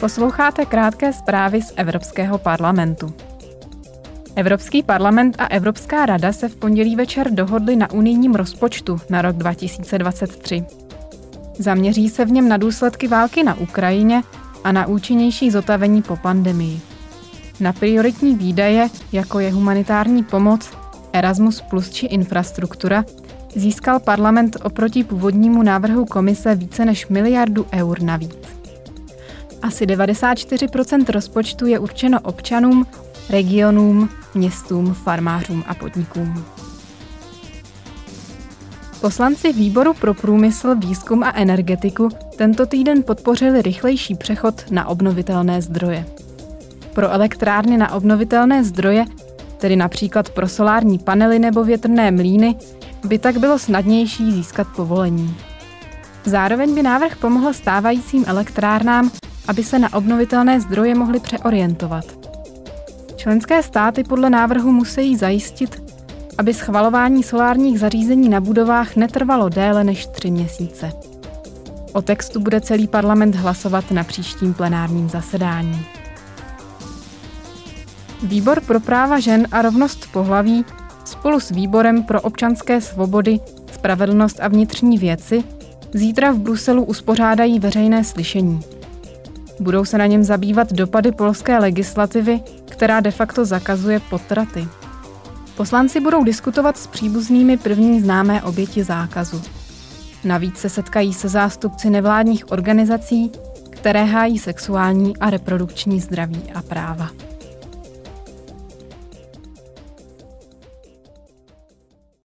Posloucháte krátké zprávy z Evropského parlamentu. Evropský parlament a Evropská rada se v pondělí večer dohodli na unijním rozpočtu na rok 2023. Zaměří se v něm na důsledky války na Ukrajině a na účinnější zotavení po pandemii. Na prioritní výdaje, jako je humanitární pomoc, Erasmus Plus či infrastruktura, získal parlament oproti původnímu návrhu komise více než miliardu eur navíc. Asi 94% rozpočtu je určeno občanům, regionům, městům, farmářům a podnikům. Poslanci Výboru pro průmysl, výzkum a energetiku tento týden podpořili rychlejší přechod na obnovitelné zdroje. Pro elektrárny na obnovitelné zdroje, tedy například pro solární panely nebo větrné mlýny, by tak bylo snadnější získat povolení. Zároveň by návrh pomohl stávajícím elektrárnám aby se na obnovitelné zdroje mohly přeorientovat. Členské státy podle návrhu musí zajistit, aby schvalování solárních zařízení na budovách netrvalo déle než tři měsíce. O textu bude celý parlament hlasovat na příštím plenárním zasedání. Výbor pro práva žen a rovnost pohlaví spolu s Výborem pro občanské svobody, spravedlnost a vnitřní věci zítra v Bruselu uspořádají veřejné slyšení. Budou se na něm zabývat dopady polské legislativy, která de facto zakazuje potraty. Poslanci budou diskutovat s příbuznými první známé oběti zákazu. Navíc se setkají se zástupci nevládních organizací, které hájí sexuální a reprodukční zdraví a práva.